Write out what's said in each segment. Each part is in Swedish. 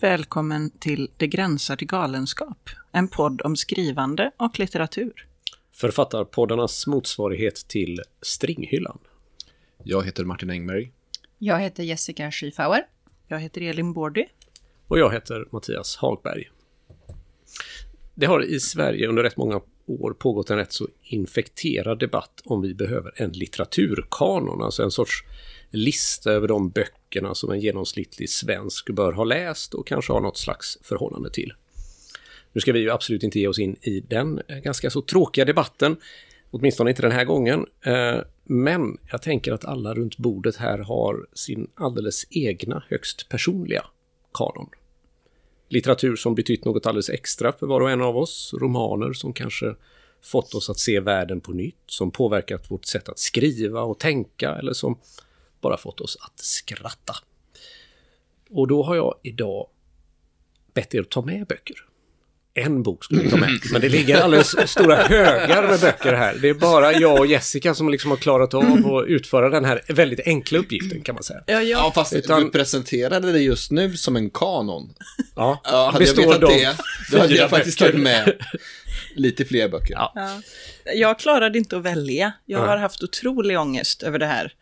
Välkommen till Det gränsar till galenskap, en podd om skrivande och litteratur. Författarpoddarnas motsvarighet till Stringhyllan. Jag heter Martin Engberg. Jag heter Jessica Schiefauer. Jag heter Elin Bordy. Och jag heter Mattias Hagberg. Det har i Sverige under rätt många år pågått en rätt så infekterad debatt om vi behöver en litteraturkanon, alltså en sorts lista över de böckerna som en genomsnittlig svensk bör ha läst och kanske ha något slags förhållande till. Nu ska vi ju absolut inte ge oss in i den eh, ganska så tråkiga debatten, åtminstone inte den här gången. Eh, men jag tänker att alla runt bordet här har sin alldeles egna högst personliga kanon. Litteratur som betytt något alldeles extra för var och en av oss, romaner som kanske fått oss att se världen på nytt, som påverkat vårt sätt att skriva och tänka eller som bara fått oss att skratta. Och då har jag idag bett er att ta med böcker. En bok skulle vi ta med, men det ligger alldeles stora högar med böcker här. Det är bara jag och Jessica som liksom har klarat av att utföra den här väldigt enkla uppgiften kan man säga. Ja, ja. ja fast Utan... du presenterade det just nu som en kanon. Ja, ja hade jag vetat det, då hade jag faktiskt tagit med lite fler böcker. Ja. ja. Jag klarade inte att välja. Jag har haft otrolig ångest över det här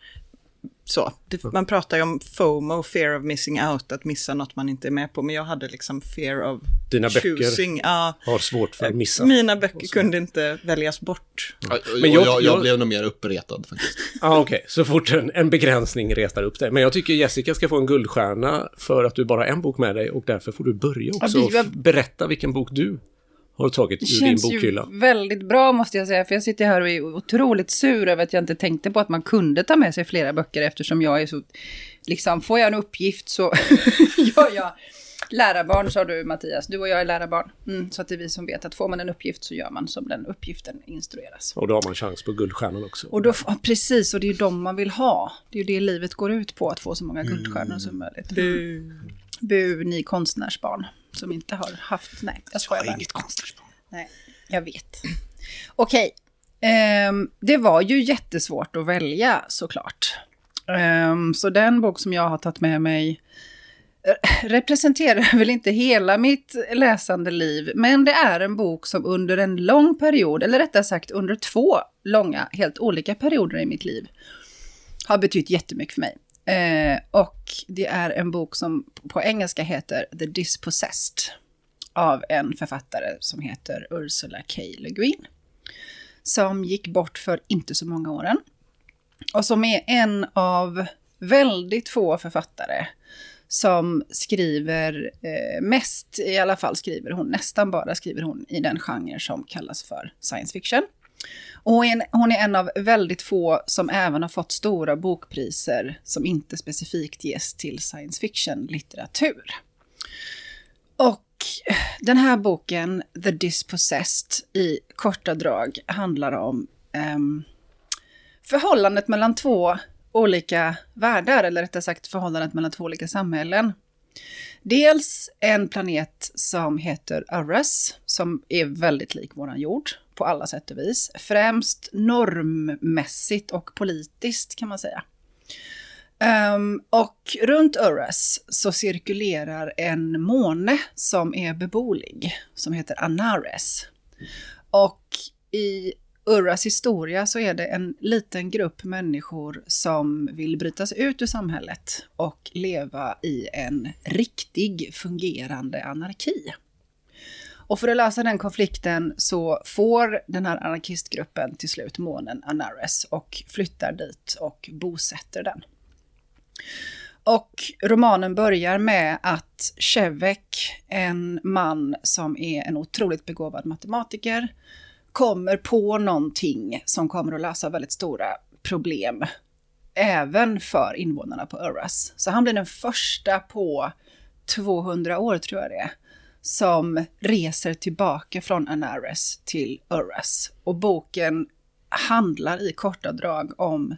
så. Det, man pratar ju om FOMO, fear of missing out, att missa något man inte är med på. Men jag hade liksom fear of Dina choosing. böcker ja. har svårt för att missa. Mina böcker kunde inte väljas bort. Ja, men jag, jag, jag, blev nog mer uppretad faktiskt. Ja, okej. Okay. Så fort en, en begränsning retar upp dig. Men jag tycker Jessica ska få en guldstjärna för att du bara har en bok med dig och därför får du börja också och berätta vilken bok du har tagit ur din bokhylla. Det känns väldigt bra måste jag säga, för jag sitter här och är otroligt sur över att jag inte tänkte på att man kunde ta med sig flera böcker eftersom jag är så, liksom, får jag en uppgift så gör jag Lärarbarn sa du Mattias, du och jag är lärarbarn. Mm, så att det är vi som vet att får man en uppgift så gör man som den uppgiften instrueras. Och då har man chans på guldstjärnan också. Och då, ja, precis, och det är ju de man vill ha. Det är ju det livet går ut på, att få så många guldstjärnor mm. som möjligt. Bu. Bu, ni konstnärsbarn som inte har haft, nej, jag skojar bara. inget konstnärsbarn. Nej, jag vet. Okej, um, det var ju jättesvårt att välja såklart. Um, så den bok som jag har tagit med mig eh, representerar väl inte hela mitt läsande liv, men det är en bok som under en lång period, eller rättare sagt under två långa, helt olika perioder i mitt liv, har betytt jättemycket för mig. Eh, och det är en bok som på engelska heter The Dispossessed av en författare som heter Ursula K. Le Guin. Som gick bort för inte så många åren. Och som är en av väldigt få författare som skriver eh, mest, i alla fall skriver hon, nästan bara skriver hon i den genre som kallas för science fiction. Och hon är en av väldigt få som även har fått stora bokpriser som inte specifikt ges till science fiction-litteratur. Och den här boken, The Dispossessed, i korta drag handlar om um, förhållandet mellan två olika världar, eller rättare sagt förhållandet mellan två olika samhällen. Dels en planet som heter Arras, som är väldigt lik våran jord på alla sätt och vis. Främst normmässigt och politiskt kan man säga. Um, och runt Urras så cirkulerar en måne som är beboelig, som heter Anares. Och i Urras historia så är det en liten grupp människor som vill bryta sig ut ur samhället och leva i en riktig fungerande anarki. Och för att lösa den konflikten så får den här anarkistgruppen till slut månen Anares och flyttar dit och bosätter den. Och romanen börjar med att Shevek, en man som är en otroligt begåvad matematiker, kommer på någonting som kommer att lösa väldigt stora problem. Även för invånarna på Urras. Så han blir den första på 200 år, tror jag det är, som reser tillbaka från Anares till Urras. Och boken handlar i korta drag om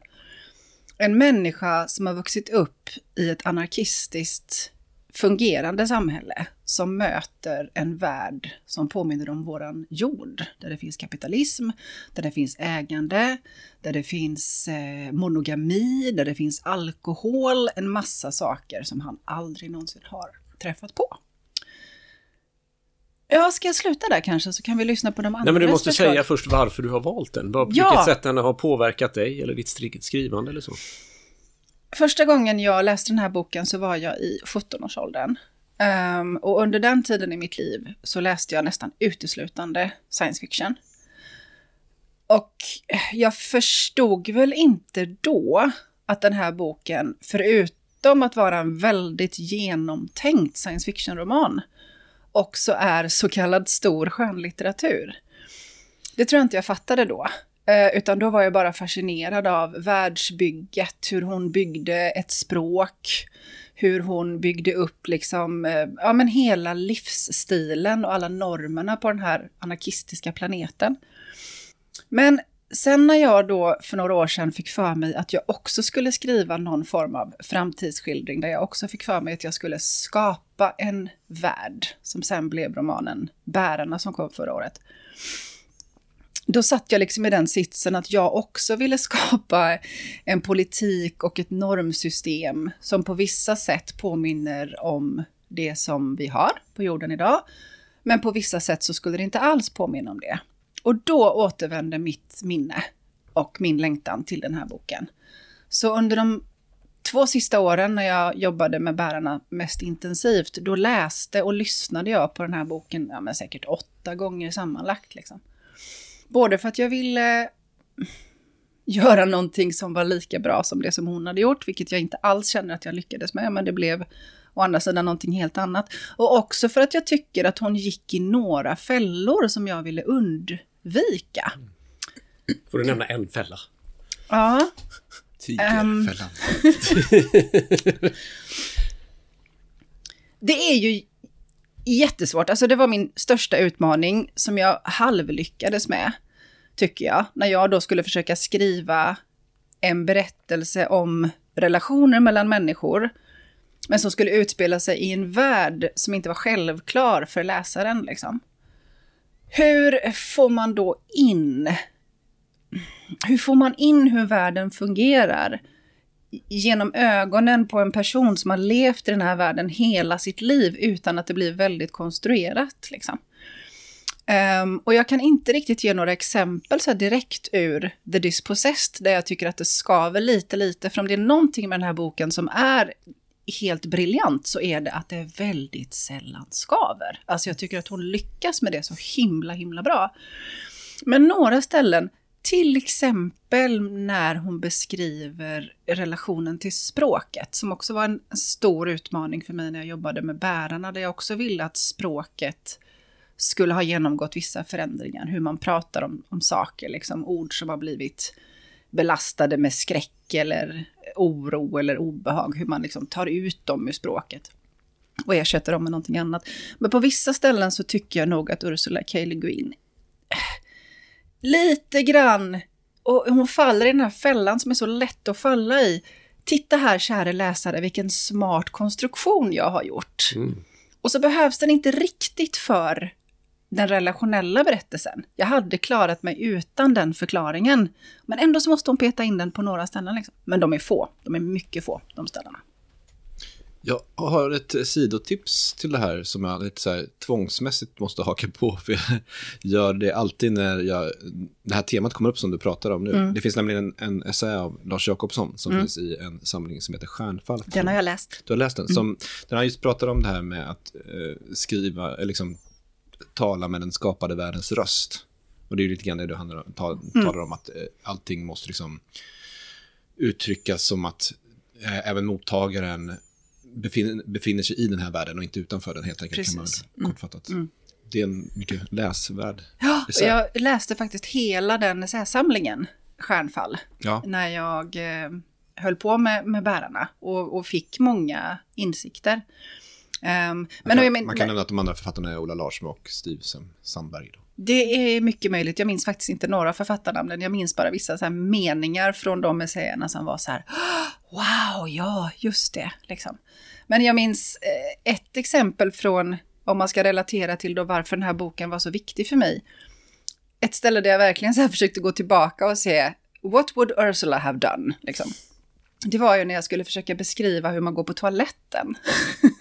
en människa som har vuxit upp i ett anarkistiskt fungerande samhälle som möter en värld som påminner om våran jord. Där det finns kapitalism, där det finns ägande, där det finns eh, monogami, där det finns alkohol, en massa saker som han aldrig någonsin har träffat på. Ja, ska jag sluta där kanske så kan vi lyssna på de andra Nej, men du måste förslag. säga först varför du har valt den. På Ja. vilket sätt den har påverkat dig eller ditt skrivande eller så. Första gången jag läste den här boken så var jag i 17-årsåldern. Ehm, och under den tiden i mitt liv så läste jag nästan uteslutande science fiction. Och jag förstod väl inte då att den här boken, förutom att vara en väldigt genomtänkt science fiction-roman, också är så kallad stor skönlitteratur. Det tror jag inte jag fattade då. Eh, utan då var jag bara fascinerad av världsbygget, hur hon byggde ett språk, hur hon byggde upp liksom, eh, ja men hela livsstilen och alla normerna på den här anarkistiska planeten. Men sen när jag då för några år sedan fick för mig att jag också skulle skriva någon form av framtidsskildring, där jag också fick för mig att jag skulle skapa en värld, som sen blev romanen Bärarna som kom förra året då satt jag liksom i den sitsen att jag också ville skapa en politik och ett normsystem som på vissa sätt påminner om det som vi har på jorden idag. Men på vissa sätt så skulle det inte alls påminna om det. Och då återvände mitt minne och min längtan till den här boken. Så under de två sista åren när jag jobbade med bärarna mest intensivt, då läste och lyssnade jag på den här boken ja, men säkert åtta gånger sammanlagt. Liksom. Både för att jag ville göra någonting som var lika bra som det som hon hade gjort, vilket jag inte alls känner att jag lyckades med, men det blev å andra sidan någonting helt annat. Och också för att jag tycker att hon gick i några fällor som jag ville undvika. Får du nämna en fälla? Ja, Tigerfällan. det är ju jättesvårt. Alltså det var min största utmaning som jag halvlyckades med, tycker jag. När jag då skulle försöka skriva en berättelse om relationer mellan människor, men som skulle utspela sig i en värld som inte var självklar för läsaren. Liksom. Hur får man då in... Hur får man in hur världen fungerar genom ögonen på en person som har levt i den här världen hela sitt liv utan att det blir väldigt konstruerat. Liksom. Um, och jag kan inte riktigt ge några exempel så här direkt ur The Dispossessed, där jag tycker att det skaver lite, lite. För om det är någonting med den här boken som är helt briljant så är det att det väldigt sällan skaver. Alltså jag tycker att hon lyckas med det så himla, himla bra. Men några ställen, till exempel när hon beskriver relationen till språket, som också var en stor utmaning för mig när jag jobbade med bärarna, där jag också ville att språket skulle ha genomgått vissa förändringar, hur man pratar om, om saker, liksom ord som har blivit belastade med skräck eller oro eller obehag, hur man liksom tar ut dem ur språket och ersätter dem med någonting annat. Men på vissa ställen så tycker jag nog att Ursula K. Le Guin lite grann, och hon faller i den här fällan som är så lätt att falla i. Titta här, kära läsare, vilken smart konstruktion jag har gjort. Mm. Och så behövs den inte riktigt för den relationella berättelsen. Jag hade klarat mig utan den förklaringen. Men ändå så måste hon peta in den på några ställen. Liksom. Men de är få. De är mycket få, de ställena. Jag har ett sidotips till det här som jag lite så här tvångsmässigt måste haka på. För jag gör det alltid när jag, det här temat kommer upp som du pratar om nu. Mm. Det finns nämligen en, en essä av Lars Jakobsson som Mm. finns i en samling som heter Stjärnfall. Den har jag läst. Du har läst den? Som, där han just pratar om det här med att eh, skriva, eller liksom tala med den skapade världens röst. Och det är ju lite grann det du handlar om, ta, talar om, att eh, allting måste liksom uttryckas som att eh, även mottagaren befinner, befinner sig i den här världen och inte utanför den helt enkelt. Kan man Precis. väl kortfattat. Det är en mycket läsvärd Ja, essä. jag läste faktiskt hela den essäsamlingen, Stjärnfall, Ja, när jag eh, höll på med, med bärarna och, och fick många insikter. Ehm, man, kan, men, man kan nämna att de andra författarna är Ola Larsmo och Steve Sam- Sandberg. Då. Det är mycket möjligt. Jag minns faktiskt inte några författarnamnen. Jag minns bara vissa så meningar från de essäerna som var så här, wow, ja, just det, liksom. Men jag minns eh, ett exempel från, om man ska relatera till då varför den här boken var så viktig för mig. Ett ställe där jag verkligen så försökte gå tillbaka och se, what would Ursula have done, liksom det var ju när jag skulle försöka beskriva hur man går på toaletten.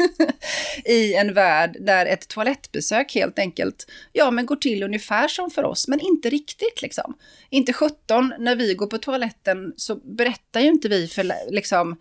I en värld där ett toalettbesök helt enkelt, ja men går till ungefär som för oss, men inte riktigt liksom. Inte 17, när vi går på toaletten så berättar ju inte vi för liksom,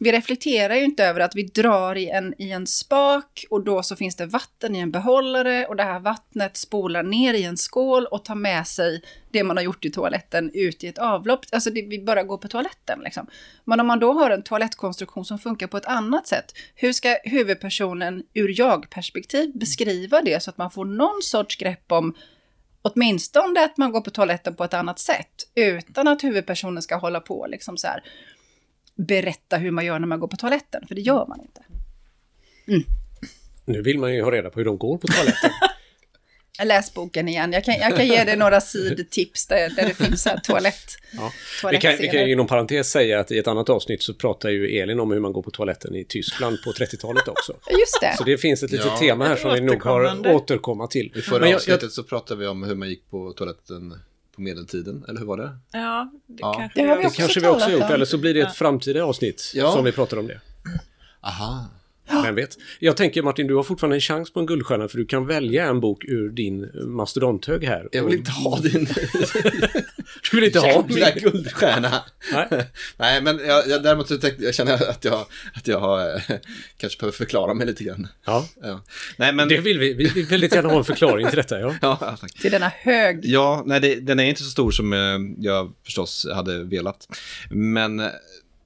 vi reflekterar ju inte över att vi drar i en, i en spak och då så finns det vatten i en behållare och det här vattnet spolar ner i en skål och tar med sig det man har gjort i toaletten ut i ett avlopp. Alltså det, vi bara går på toaletten liksom. Men om man då har en toalettkonstruktion som funkar på ett annat sätt, hur ska huvudpersonen ur jag-perspektiv beskriva det så att man får någon sorts grepp om åtminstone att man går på toaletten på ett annat sätt utan att huvudpersonen ska hålla på liksom så här berätta hur man gör när man går på toaletten, för det gör man inte. Nu vill man ju ha reda på hur de går på toaletten. Läs boken igen. Jag kan, jag kan ge dig några sidtips där, där det finns här toalett, Ja. Vi, kan, vi kan inom parentes säga att i ett annat avsnitt så pratar ju Elin om hur man går på toaletten i Tyskland på 30-talet också. Just det. Så det finns ett litet Ja. tema här som vi nog har återkomma till. I förra Men jag- avsnittet så pratade vi om hur man gick på toaletten på medeltiden, eller hur var det? Ja, det Ja. kanske Det har vi Det kanske vi också gjort, om. eller så blir det ett framtida avsnitt Ja. som vi pratar om det. Aha. Vem vet? Jag tänker Martin, du har fortfarande en chans på en guldstjärna för du kan välja en bok ur din mastodonthög här. Jag vill inte ha din Du vill inte ha min? guldstjärna. Nej. Nej, men jag, jag, däremot så tänkte, jag känner att jag, att jag har, eh, kanske behöver förklara mig lite grann. Ja, Ja. Nej, men... det vill vi. Vi vill väldigt gärna ha en förklaring till detta, ja. Ja, ja, tack. Till denna hög. Ja, nej, det, den är inte så stor som eh, jag förstås hade velat. Men, eh,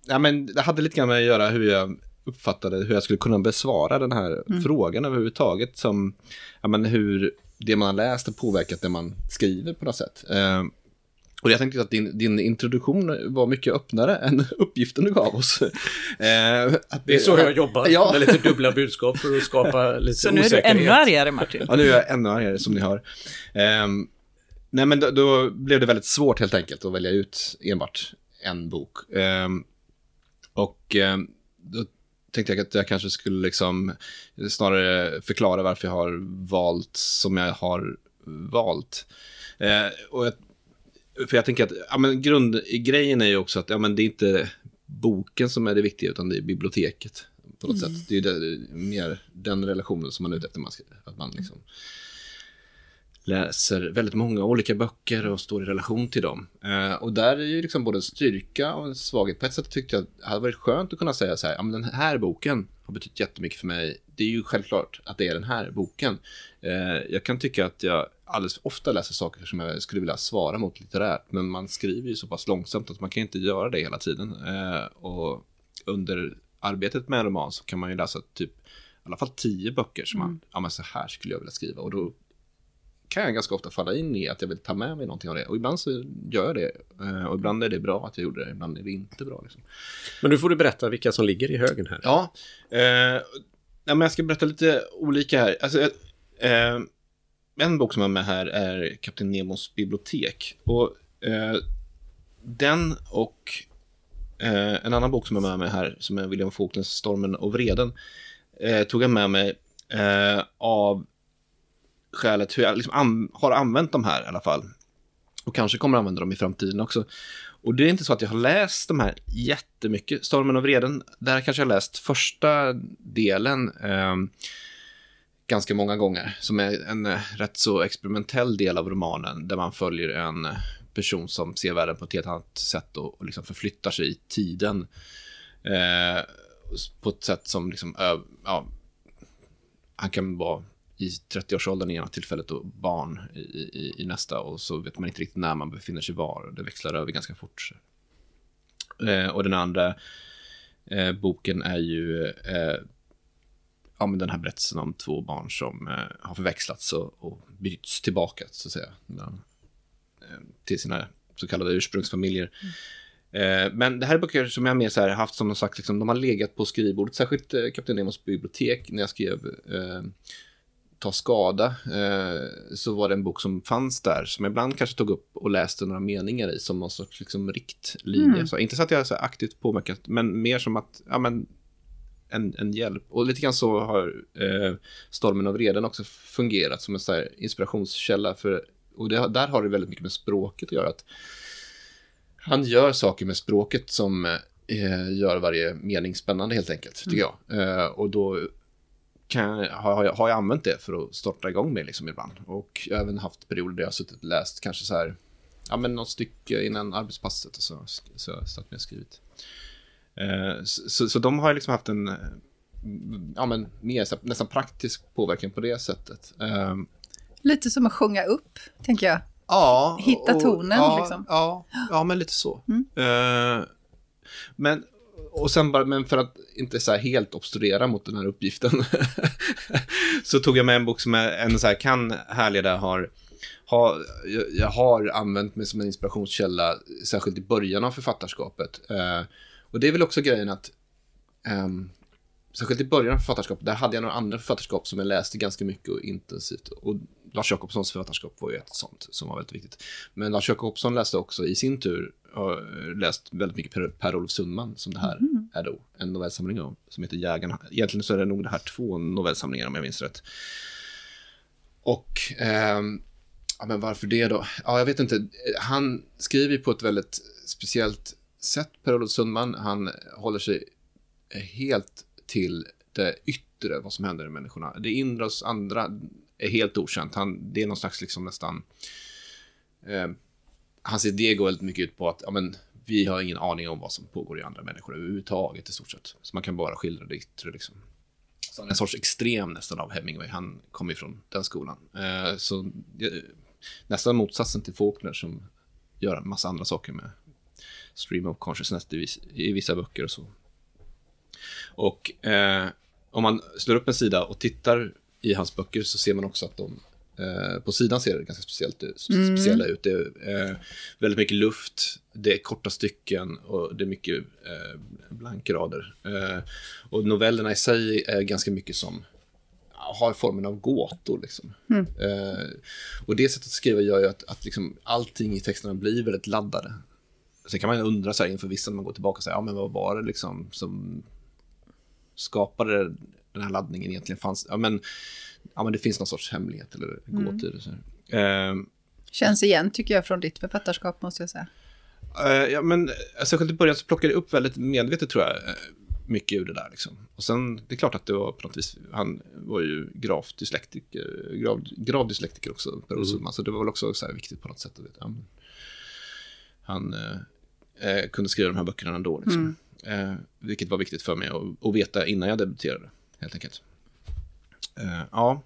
ja, men det hade lite grann med att göra hur jag uppfattade hur jag skulle kunna besvara den här frågan överhuvudtaget. Som, ja, men hur det man har läst har påverkat det man skriver på något sätt. Eh, och jag tänkte att din, din introduktion var mycket öppnare än uppgiften du gav oss. Eh, att Det är så jag jobbar, Ja. med lite dubbla budskap för att skapa lite Så nu är du osäkerhet. ännu argare Martin. Ja, nu är jag ännu argare som ni hör. Ehm, nej, men då, då blev det väldigt svårt helt enkelt att välja ut enbart en bok. Ehm, och ehm, då tänkte jag att jag kanske skulle liksom snarare förklara varför jag har valt som jag har valt. Eh, och jag, för jag tänker att ja, men grundgrejen är ju också att ja, men det är inte boken som är det viktiga, utan det är biblioteket. På något sätt. Det är ju det, mer den relationen som man är ute efter. Man ska, att man liksom läser väldigt många olika böcker och står i relation till dem. Eh, och där är ju liksom både en styrka och en svaghet. På ett sätt tyckte jag att det hade varit skönt att kunna säga så här, ja men den här boken har betytt jättemycket för mig. Det är ju självklart att det är den här boken. Eh, jag kan tycka att jag alldeles för ofta läser saker som jag skulle vilja svara mot litterärt, men man skriver ju så pass långsamt att man kan inte göra det hela tiden. Eh, och under arbetet med en roman så kan man ju läsa typ i alla fall tio böcker som man, ja men så här skulle jag vilja skriva. Och då kan jag ganska ofta falla in i att jag vill ta med mig någonting av det. Och ibland så gör jag det. Eh, Och ibland är det bra att jag gjorde det, ibland är det inte bra. Liksom. Men nu får du berätta vilka som ligger i högen här. Ja, eh, ja, men jag ska berätta lite olika här. Alltså, eh, en bok som är med här är Kapten Nemos bibliotek. Och eh, den och eh, en annan bok som är med mig här, som är William Faulkners Stormen och vreden, eh, tog jag med mig eh, av skälet hur jag liksom an- har använt de här i alla fall. Och kanske kommer använda dem i framtiden också. Och det är inte så att jag har läst de här jättemycket. Stormen och vreden, där kanske jag har läst första delen eh, ganska många gånger. Som är en eh, rätt så experimentell del av romanen, där man följer en person som ser världen på ett helt annat sätt och, och liksom förflyttar sig i tiden. Eh, på ett sätt som liksom, ja, han kan vara i 30-årsåldern i ena tillfället och barn i, i, i nästa och så vet man inte riktigt när man befinner sig var. Det växlar över ganska fort. Eh, och den andra eh, boken är ju eh, ja, men den här berättelsen om två barn som eh, har förväxlats och, och byts tillbaka så att säga. Men, eh, till sina så kallade ursprungsfamiljer. Eh, Men det här är böcker som jag mer så här haft som sagt, liksom, de har legat på skrivbordet, särskilt eh, Kapten Nemos bibliotek när jag skrev eh, Ta skada, eh, så var det en bok som fanns där, som jag ibland kanske tog upp och läste några meningar i som någon sorts liksom, riktlinje. Så, inte så att jag så här aktivt påverkat, men mer som att, ja men, en, en hjälp. Och lite grann så har eh, Stormen och vreden också fungerat som en så här inspirationskälla. För, och det, där har det väldigt mycket med språket att göra. Att han gör saker med språket som eh, gör varje mening spännande helt enkelt, tycker jag. Eh, och då kan har, jag, har jag använt det för att starta igång mig liksom ibland. Och jag har även haft perioder där jag har suttit och läst kanske så här, ja men något stycke innan arbetspasset och så, så har jag satt mig och skrivit. Eh, så, så, så de har liksom haft en, ja men mer nästan praktisk påverkan på det sättet. Eh, Lite som att sjunga upp, tänker jag. Ja. Hitta och- tonen, ja, liksom. Ja, ja, men lite så. Mm. Eh, men, och sen bara, men för att inte så här helt obstruera mot den här uppgiften så tog jag med en bok som jag ändå så här, kan härleda har, har jag, har använt mig som en inspirationskälla, särskilt i början av författarskapet. Eh, och det är väl också grejen att eh, Särskilt i början av författarskapet, där hade jag några andra författarskap som jag läste ganska mycket och intensivt. Och Lars Jacobssons författarskap var ju ett sånt som var väldigt viktigt. Men Lars Jacobsson läste också i sin tur, har läst väldigt mycket Per- Per-Olof Sundman, som det här är då, en novellsamling av, som heter Jägarna. Egentligen så är det nog det här två novellsamlingar om jag minns rätt. Och, ehm, ja men varför det då? Ja, jag vet inte. Han skriver på ett väldigt speciellt sätt, Per-Olof Sundman. Han håller sig helt till det yttre, vad som händer i människorna. Det inre hos andra är helt okänt. Han, det är någon slags liksom nästan... Eh, hans idé går väldigt mycket ut på att ja, men, vi har ingen aning om vad som pågår i andra människor överhuvudtaget i stort sett. Så man kan bara skildra det yttre liksom. Så han är en sorts extrem nästan av Hemingway. Han kommer ifrån den skolan. Eh, så eh, nästan motsatsen till Faulkner som gör en massa andra saker med stream of consciousness i, vissa, i vissa böcker och så. Och eh, om man slår upp en sida och tittar i hans böcker så ser man också att de eh, på sidan ser det ganska speciellt, ut- speciella ut. Det är eh, väldigt mycket luft, det är korta stycken och det är mycket eh, blankrader. Eh, och novellerna i sig är ganska mycket som har formen av gåtor. Liksom. Eh, och det sättet att skriva gör ju att, att liksom, allting i texterna blir väldigt laddade. Sen kan man undra så här inför vissa när man går tillbaka och säger, ja men vad var det liksom som skapade den här laddningen egentligen fanns? Ja men, ja, men det finns någon sorts hemlighet eller. Så här. Eh, Känns igen, tycker jag, från ditt författarskap, måste jag säga. Eh, ja, men särskilt i början så plockade jag upp väldigt medvetet, tror jag, eh, mycket ur det där. Liksom. Och sen, det är klart att det var på något vis, han var ju gravt dyslektiker, grav, grav dyslektiker också, Per mm. Så det var väl också så här viktigt på något sätt. Att veta. Ja, men Han eh, eh, kunde skriva de här böckerna ändå, liksom. eh, vilket var viktigt för mig att, att veta innan jag debuterade, helt enkelt. Eh, ja,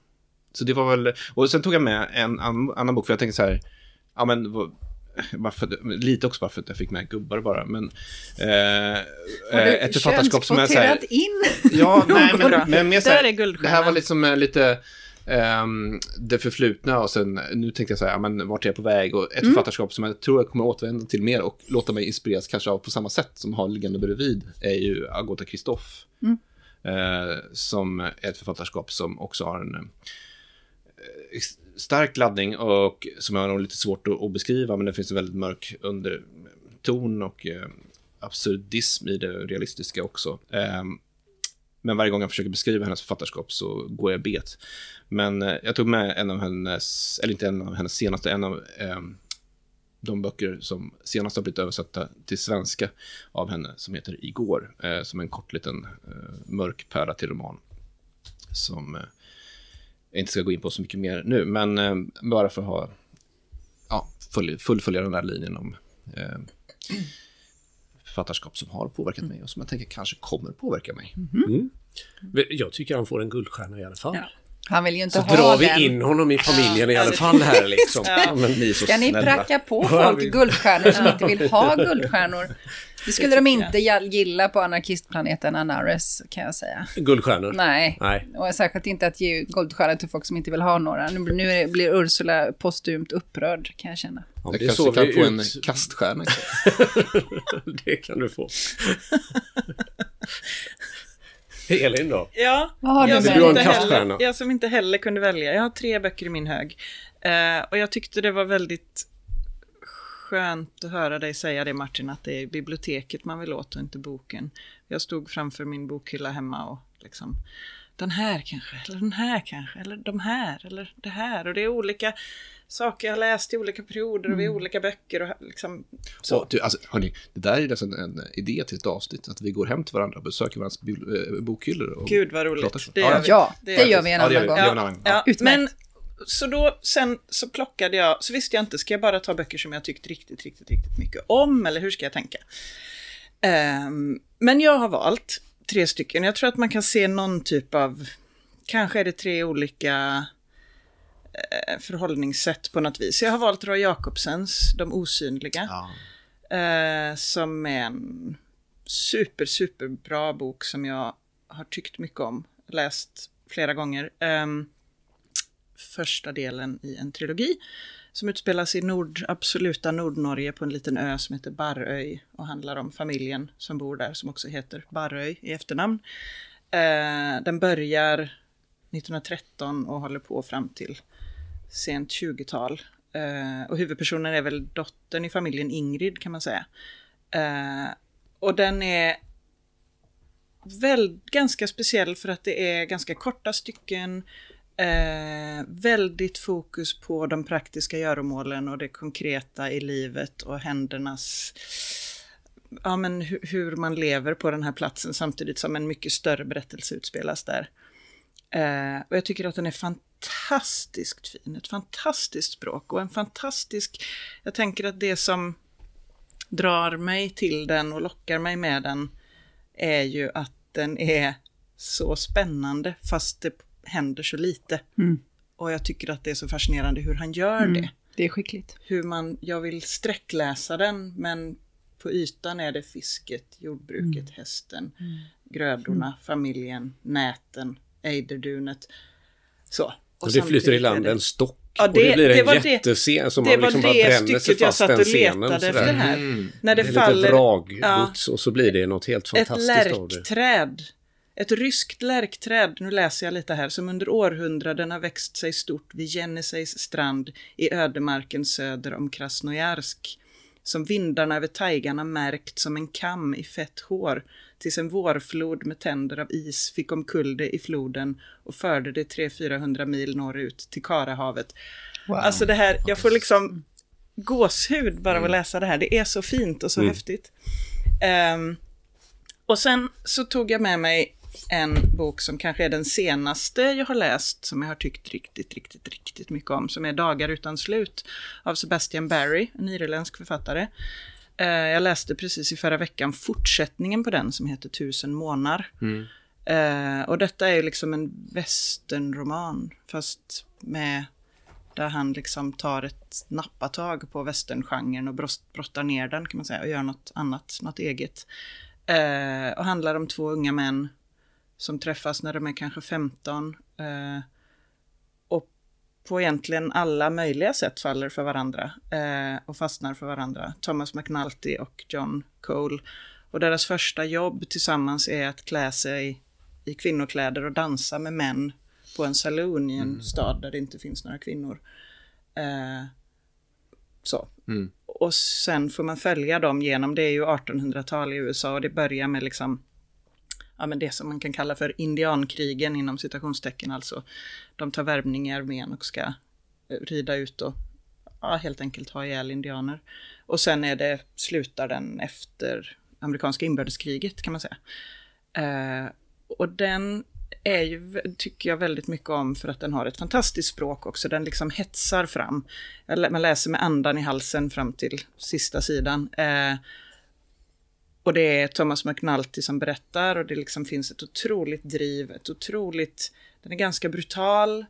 så det var väl, och sen tog jag med en an, annan bok, för jag tänkte så här, ja men varför, lite också bara för att jag fick med gubbar bara, men eh, eh, ett författarskap som är så här, in? Ja, nej, men, men mer så här, det här var liksom eh, lite ehm, det förflutna och sen nu tänkte jag så här, ja, men vart är jag på väg? Och ett Mm. författarskap som jag tror jag kommer återvända till mer och låta mig inspireras kanske av på samma sätt som har liggande bredvid är ju Agota Kristoff. Mm. Eh, som är ett författarskap som också har en eh, stark laddning och som är nog lite svårt att, att beskriva, men det finns en väldigt mörk underton och eh, absurdism i det realistiska också. Eh, men varje gång jag försöker beskriva hennes författarskap så går jag bet. Men eh, jag tog med en av hennes, eller inte en av hennes senaste, en av eh, de böcker som senast har blivit översatta till svenska av henne, som heter Igår, eh, som en kort liten eh, mörk pärla till roman. Som eh, jag inte ska gå in på så mycket mer nu, men eh, bara för att ha, ja, full, fullfölja den där linjen om eh, författarskap som har påverkat mig och som jag tänker kanske kommer påverka mig. Jag tycker han får en guldstjärna i alla fall. Ja. Han vill ju inte Så ha drar vi den. in honom i familjen i alla fall här liksom. Ja, men ni är så Ska ni snälla. pracka på folk guldstjärnor som inte vill ha guldstjärnor? Det skulle de inte gilla på anarkistplaneten Anares, kan jag säga. Guldstjärnor? Nej. Nej. Och särskilt inte att ge guldstjärnor till folk som inte vill ha några. Nu, blir Ursula postumt upprörd, kan jag känna. Ja, Jag det kanske såg kan få en kaststjärna. det kan du få. Elin då? Ja, Vad har jag, du som inte heller, jag som inte heller kunde välja. Jag har tre böcker i min hög. Eh, och jag tyckte det var väldigt skönt att höra dig säga det Martin, att det är biblioteket man vill åt och inte boken. Jag stod framför min bokhylla hemma och liksom den här kanske, eller den här kanske, eller de här, eller det här. Och det är olika saker jag har läst i olika perioder och vid Mm. olika böcker. Och liksom, så. Så, du, alltså, hörni, det där är nästan en idé till ett avsnitt, att vi går hem till varandra och besöker varandras eh, bokhyllor. Och Gud vad roligt. Det Ja, gör ja. vi. Ja, Det det gör vi en Ja, annan gång. Gång. Ja, Utmärkt. men så då, sen så plockade jag, så visste jag inte, ska jag bara ta böcker som jag tyckt riktigt, riktigt, riktigt mycket om, eller hur ska jag tänka? Ehm, men jag har valt tre stycken. Jag tror att man kan se någon typ av, kanske är det tre olika eh, förhållningssätt på något vis. Jag har valt Roy Jacobsens De osynliga. Ja. Eh, som är en super, super bra bok som jag har tyckt mycket om. Läst flera gånger. Ehm, första delen i en trilogi som utspelas i nord, absoluta Nordnorge på en liten ö som heter Barröj och handlar om familjen som bor där som också heter Barröj i efternamn. Eh, den börjar 1913 och håller på fram till sent 20-tal. Eh, och huvudpersonen är väl dottern i familjen Ingrid kan man säga. Eh, och den är väl ganska speciell för att det är ganska korta stycken. Eh, väldigt fokus på de praktiska göromålen och det konkreta i livet och händernas ja, men hu- hur man lever på den här platsen samtidigt som en mycket större berättelse utspelas där. Eh, och jag tycker att den är fantastiskt fin, ett fantastiskt språk och en fantastisk... Jag tänker att det som drar mig till den och lockar mig med den är ju att den är så spännande fast det händer så lite. Mm. Och jag tycker att det är så fascinerande hur han gör det. Det är skickligt. Hur man, jag vill sträckläsa den men på ytan är det fisket, jordbruket, hästen, grödorna, familjen, näten, ejderdunet. Så. Och det flyter i land det- en stock. Ja, och det det- blir det en var det- jättescen som det man var liksom bara det bränner sig stycket jag fast satt och scenen. efter här. Mm. När det, Det är faller lite vraggods Ja. och så blir det något helt ett fantastiskt av det. lärkträd. Ett ryskt lärkträd, nu läser jag lite här, som under århundraden har växt sig stort vid Jenisejs strand i ödemarken söder om Krasnojarsk. Som vindarna över taigarna märkt som en kam i fett hår, tills en vårflod med tänder av is fick omkull det i floden och förde det 300-400 mil norrut till Karahavet. Wow. Alltså det här, jag får liksom gåshud bara av att läsa det här. Det är så fint och så Mm. häftigt. Ehm, och sen så tog jag med mig en bok som kanske är den senaste jag har läst, som jag har tyckt riktigt, riktigt, riktigt mycket om, som är Dagar utan slut av Sebastian Barry, en irländsk författare. Eh, jag läste precis i förra veckan fortsättningen på den som heter Tusen månar. Mm. Eh, och detta är liksom en westernroman, fast med där han liksom tar ett nappatag på westerngenren och brost- brottar ner den kan man säga och gör något annat, något eget. Eh, och handlar om två unga män som träffas när de är kanske 15 eh, och på egentligen alla möjliga sätt faller för varandra eh, och fastnar för varandra. Thomas McNulty och John Cole. Och deras första jobb tillsammans är att klä sig i kvinnokläder och dansa med män på en saloon i en stad där det inte finns några kvinnor. Eh, så. Mm. Och sen får man följa dem genom, det är ju 1800-tal i USA och det börjar med liksom ja, men det som man kan kalla för indiankrigen inom citationstecken. Alltså de tar värvning i armén och ska eh, rida ut och ja, helt enkelt ha ihjäl indianer. Och sen är det, slutar den efter amerikanska inbördeskriget kan man säga. Eh, och den är ju, tycker jag väldigt mycket om för att den har ett fantastiskt språk också. Den liksom hetsar fram. Man läser med andan i halsen fram till sista sidan. Eh, och det är Thomas McNulty som berättar och det liksom finns ett otroligt driv, ett otroligt... Den är ganska brutal.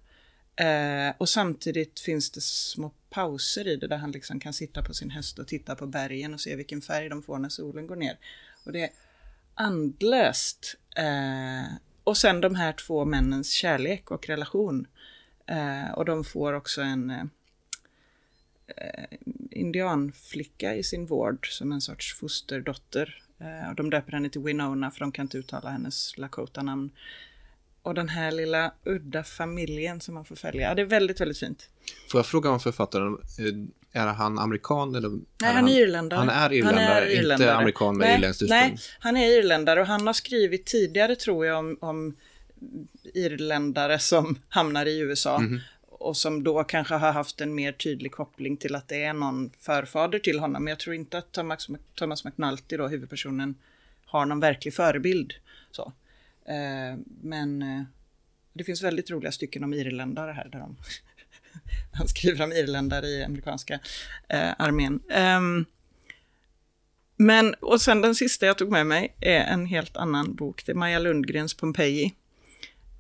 Eh, och samtidigt finns det små pauser i det där han liksom kan sitta på sin häst och titta på bergen och se vilken färg de får när solen går ner. Och det är andlöst. Eh, och sen de här två männens kärlek och relation. Eh, och de får också en eh, eh indianflicka i sin vård som en sorts fosterdotter. Eh, och de döper henne till Winona för de kan inte uttala hennes Lakota-namn. Och den här lilla udda familjen som man får följa. Ja, det är väldigt, väldigt fint. Får jag fråga om författaren, eh, är han amerikan eller? Nej, han är irländare. Han är irländare, inte amerikan med irländskt ursprung. Nej, han är irländare och han har skrivit tidigare tror jag om, om irländare som hamnar i USA. Mhm. Och som då kanske har haft en mer tydlig koppling till att det är någon förfader till honom. Men jag tror inte att Thomas, Thomas McNulty, då, huvudpersonen, har någon verklig förebild. Så. Eh, men eh, det finns väldigt roliga stycken om irländare här. Där de han skriver om irländare i amerikanska eh, armén. Um, men, och sen den sista jag tog med mig är en helt annan bok. Det är Maja Lundgrens Pompeji.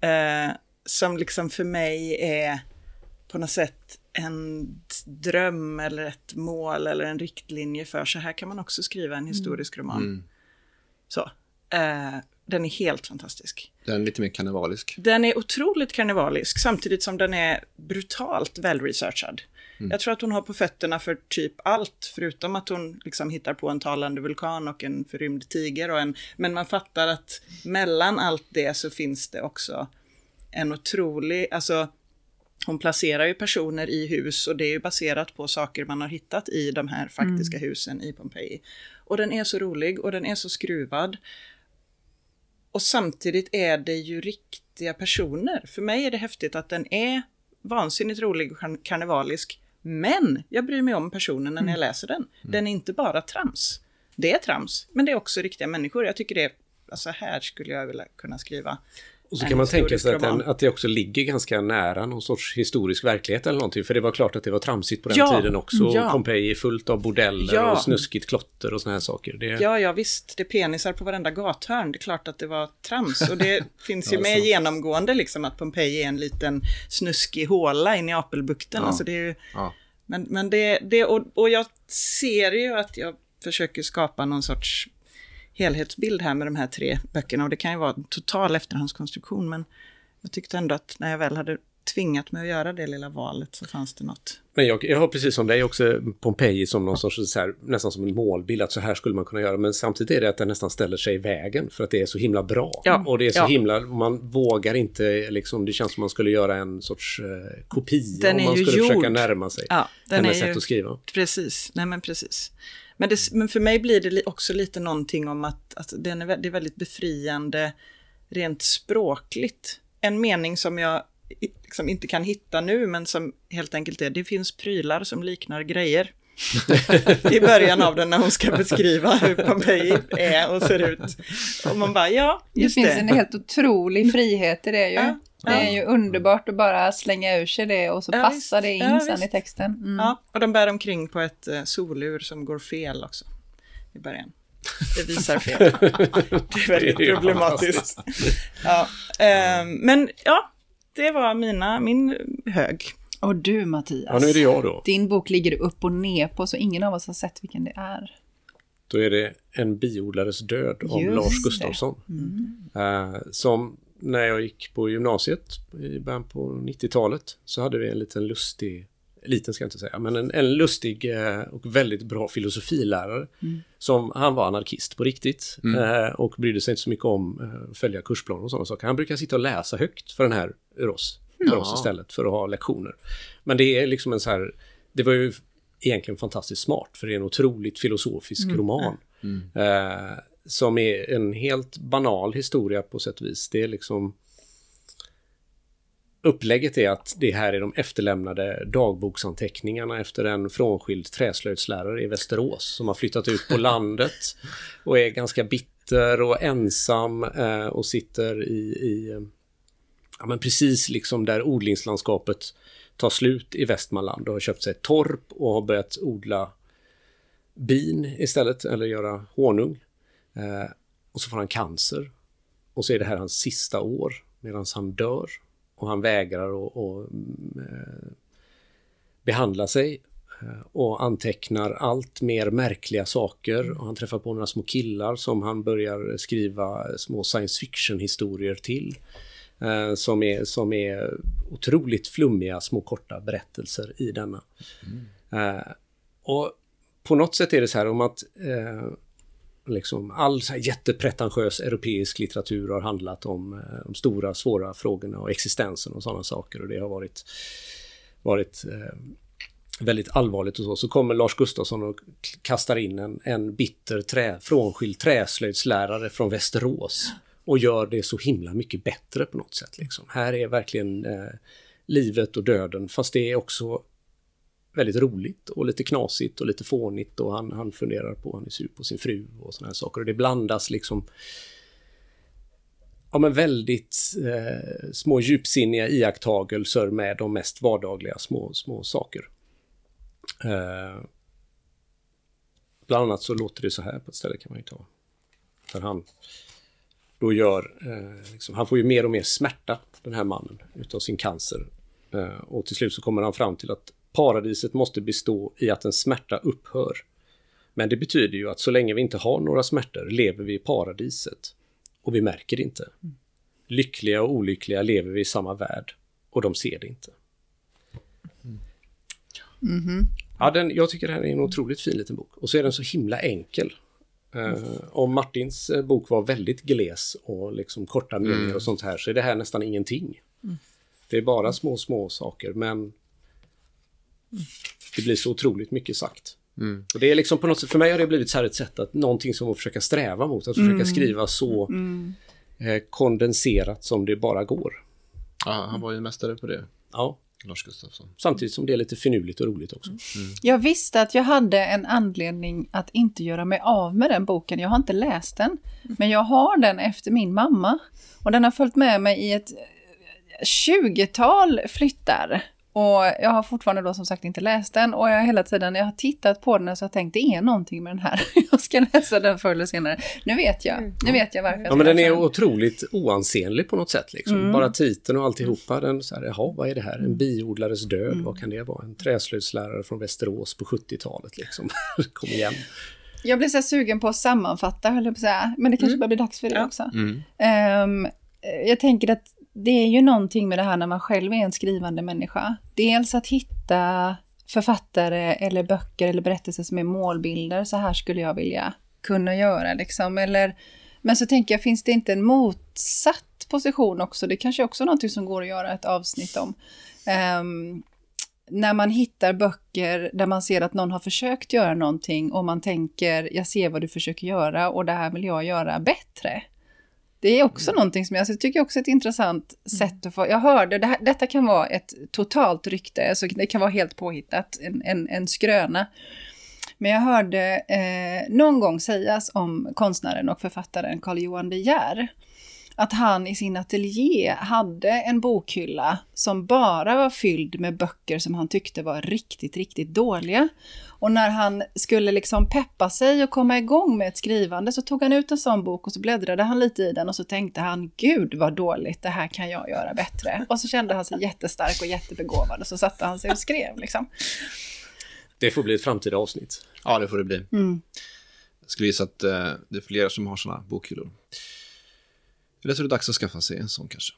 Eh, som liksom för mig är på något sätt en dröm eller ett mål eller en riktlinje för så här kan man också skriva en historisk roman. Mm. Så. Eh, den är helt fantastisk. Den är lite mer karnevalisk. Den är otroligt karnevalisk samtidigt som den är brutalt välresearchad. Jag tror att hon har på fötterna för typ allt, förutom att hon liksom hittar på en talande vulkan och en förrymd tiger. Och en, men man fattar att mellan allt det så finns det också en otrolig, alltså hon placerar ju personer i hus och det är ju baserat på saker man har hittat i de här faktiska husen i Pompeji. Och den är så rolig och den är så skruvad. Och samtidigt är det ju riktiga personer. För mig är det häftigt att den är vansinnigt rolig och karn- karnevalisk. Men jag bryr mig om personen när jag läser den. Den är inte bara trams. Det är trams, men det är också riktiga människor. Jag tycker det är, alltså här skulle jag vilja kunna skriva. Och så kan man tänka sig att, den, att det också ligger ganska nära någon sorts historisk verklighet eller någonting. För det var klart att det var tramsigt på den Ja, tiden också. ja. Pompeji är fullt av bordeller Ja. och snuskigt klotter och såna här saker. Det, Ja, ja visst, det är penisar på varenda gathörn. Det är klart att det var trams. Och det finns ju med genomgående liksom att Pompeji är en liten snuskig håla in i Apelbukten. Ja. Alltså det är ju, men, men det, det och, och jag ser ju att jag försöker skapa någon sorts helhetsbild här med de här tre böckerna. Och det kan ju vara en total efterhandskonstruktion, men jag tyckte ändå att när jag väl hade tvingat mig att göra det lilla valet så fanns det något. Men jag, jag har precis som dig också Pompeji som någon sorts så här, nästan som en målbild, att så här skulle man kunna göra. Men samtidigt är det att den nästan ställer sig i vägen för att det är så himla bra. Ja, och det är så ja. himla, man vågar inte, liksom, det känns som man skulle göra en sorts eh, kopia Den om man skulle gjord. försöka närma sig Ja, den hennes är sätt att skriva. Precis, nej men precis. Men, det, men för mig blir det också lite någonting om att, att den är, det är väldigt befriande rent språkligt. En mening som jag liksom inte kan hitta nu, men som helt enkelt är, det finns prylar som liknar grejer. I början av den när hon ska beskriva hur Pompeji är och ser ut. Och man bara, ja, Det just finns det. en helt otrolig frihet i det ju. Ja, Det är ju underbart att bara slänga ur sig det och så Ja, passar visst. det in Ja, sen visst. i texten. Mm. Ja, och de bär omkring på ett eh, solur som går fel också. I början. Det visar fel. Det är väldigt Det problematiskt. Ja, ehm, men ja, det var mina, min hög. Och du Mattias, Ja, nu är det jag då. din bok ligger du upp och ner på så ingen av oss har sett vilken det är. Då är det En biodlares död av Just Lars det. Mm. Gustafsson. Eh, som när jag gick på gymnasiet i början på 90-talet så hade vi en liten lustig, liten ska jag inte säga, men en, en lustig eh, och väldigt bra filosofilärare. Som, han var anarkist på riktigt eh, och brydde sig inte så mycket om eh, att följa kursplaner och sådana saker. Han brukar sitta och läsa högt för den här ur oss, för oss istället för att ha lektioner. Men det är liksom en så här, det var ju egentligen fantastiskt smart för det är en otroligt filosofisk roman. Eh, som är en helt banal historia på sätt och vis. Det är liksom... Upplägget är att det här är de efterlämnade dagboksanteckningarna efter en frånskild träslöjdslärare i Västerås som har flyttat ut på landet och är ganska bitter och ensam eh, och sitter i, i ja, men precis liksom där odlingslandskapet tar slut i Västmanland och har köpt sig ett torp och har börjat odla bin istället, eller göra honung. Eh, och så får han cancer. Och så är det här hans sista år medan han dör. Och han vägrar att och, mm, eh, behandla sig eh, och antecknar allt mer märkliga saker. Och han träffar på några små killar som han börjar skriva små science fiction-historier till. Eh, som, är, som är otroligt flummiga små korta berättelser i denna. Eh, och på något sätt är det så här om att eh, liksom all så jättepretentiös europeisk litteratur har handlat om eh, de stora svåra frågorna och existensen och sådana saker och det har varit, varit eh, väldigt allvarligt och så. Så kommer Lars Gustafsson och kastar in en, en bitter trä, frånskild träslöjdslärare från Västerås och gör det så himla mycket bättre på något sätt. Liksom. Här är verkligen eh, livet och döden, fast det är också väldigt roligt och lite knasigt och lite fånigt och han, han funderar på, han är sur på sin fru och sådana här saker. Och det blandas liksom ja, men väldigt eh, små djupsinniga iakttagelser med de mest vardagliga små, små saker. Eh, bland annat så låter det så här på ett ställe kan man ju ta. För han då gör, eh, liksom, han får ju mer och mer smärta, den här mannen, utav sin cancer. Eh, och till slut så kommer han fram till att paradiset måste bestå i att en smärta upphör. Men det betyder ju att så länge vi inte har några smärtor lever vi i paradiset. Och vi märker det inte. Lyckliga och olyckliga lever vi i samma värld och de ser det inte. Mhm. Ja, den, jag tycker det här är en otroligt fin liten bok. Och så är den så himla enkel. Uh, om Martins eh, bok var väldigt gles och liksom korta meningar och sånt här så är det här nästan ingenting. Det är bara små, små saker men det blir så otroligt mycket sagt. Och det är liksom på något sätt, för mig har det blivit så här ett sätt att någonting som att försöka sträva mot, att försöka skriva så eh, kondenserat som det bara går. Ja, han var ju mästare på det, Ja, Lars Gustafsson. samtidigt som det är lite finurligt och roligt också. Jag visste att jag hade en anledning att inte göra mig av med den boken. Jag har inte läst den, men jag har den efter min mamma. Och den har följt med mig i ett 20-tal flyttar. Och jag har fortfarande då som sagt inte läst den och jag har hela tiden, jag har tittat på den och så har jag tänkt det är någonting med den här. Jag ska läsa den förr eller senare. Nu vet jag, nu vet jag varför. jag Ja, men den är otroligt oansenlig på något sätt. Liksom. Mm. Bara titeln och alltihopa. Den så här, jaha, vad är det här? En biodlares död, Mm. vad kan det vara? En träslöjdslärare från Västerås på 70-talet. Liksom. Kom igen. Jag blir så här sugen på att sammanfatta, höll jag på att säga. Men det kanske börjar bli dags för det Ja. också. Mm. Ehm, jag tänker att det är ju någonting med det här när man själv är en skrivande människa. Dels att hitta författare eller böcker eller berättelser som är målbilder. Så här skulle jag vilja kunna göra liksom. Eller, men så tänker jag, finns det inte en motsatt position också? Det kanske också är någonting som går att göra ett avsnitt om. Um, när man hittar böcker där man ser att någon har försökt göra någonting och man tänker, jag ser vad du försöker göra och det här vill jag göra bättre. Det är också någonting som jag, så jag tycker också är ett intressant sätt att få... Jag hörde, det här, detta kan vara ett totalt rykte, alltså det kan vara helt påhittat, en, en, en skröna. Men jag hörde eh, någon gång sägas om konstnären och författaren Carl-Johan De Geer att han i sin ateljé hade en bokhylla som bara var fylld med böcker som han tyckte var riktigt, riktigt dåliga. Och när han skulle liksom peppa sig och komma igång med ett skrivande så tog han ut en sån bok och så bläddrade han lite i den och så tänkte han gud vad dåligt, det här kan jag göra bättre. Och så kände han sig jättestark och jättebegåvad och så satte han sig och skrev liksom. Det får bli ett framtida avsnitt. Ja, det får det bli. Mm. Jag skulle gissa att eh, det är fler som har sådana bokhyllor. Eller så är det dags att skaffa sig en sån kanske.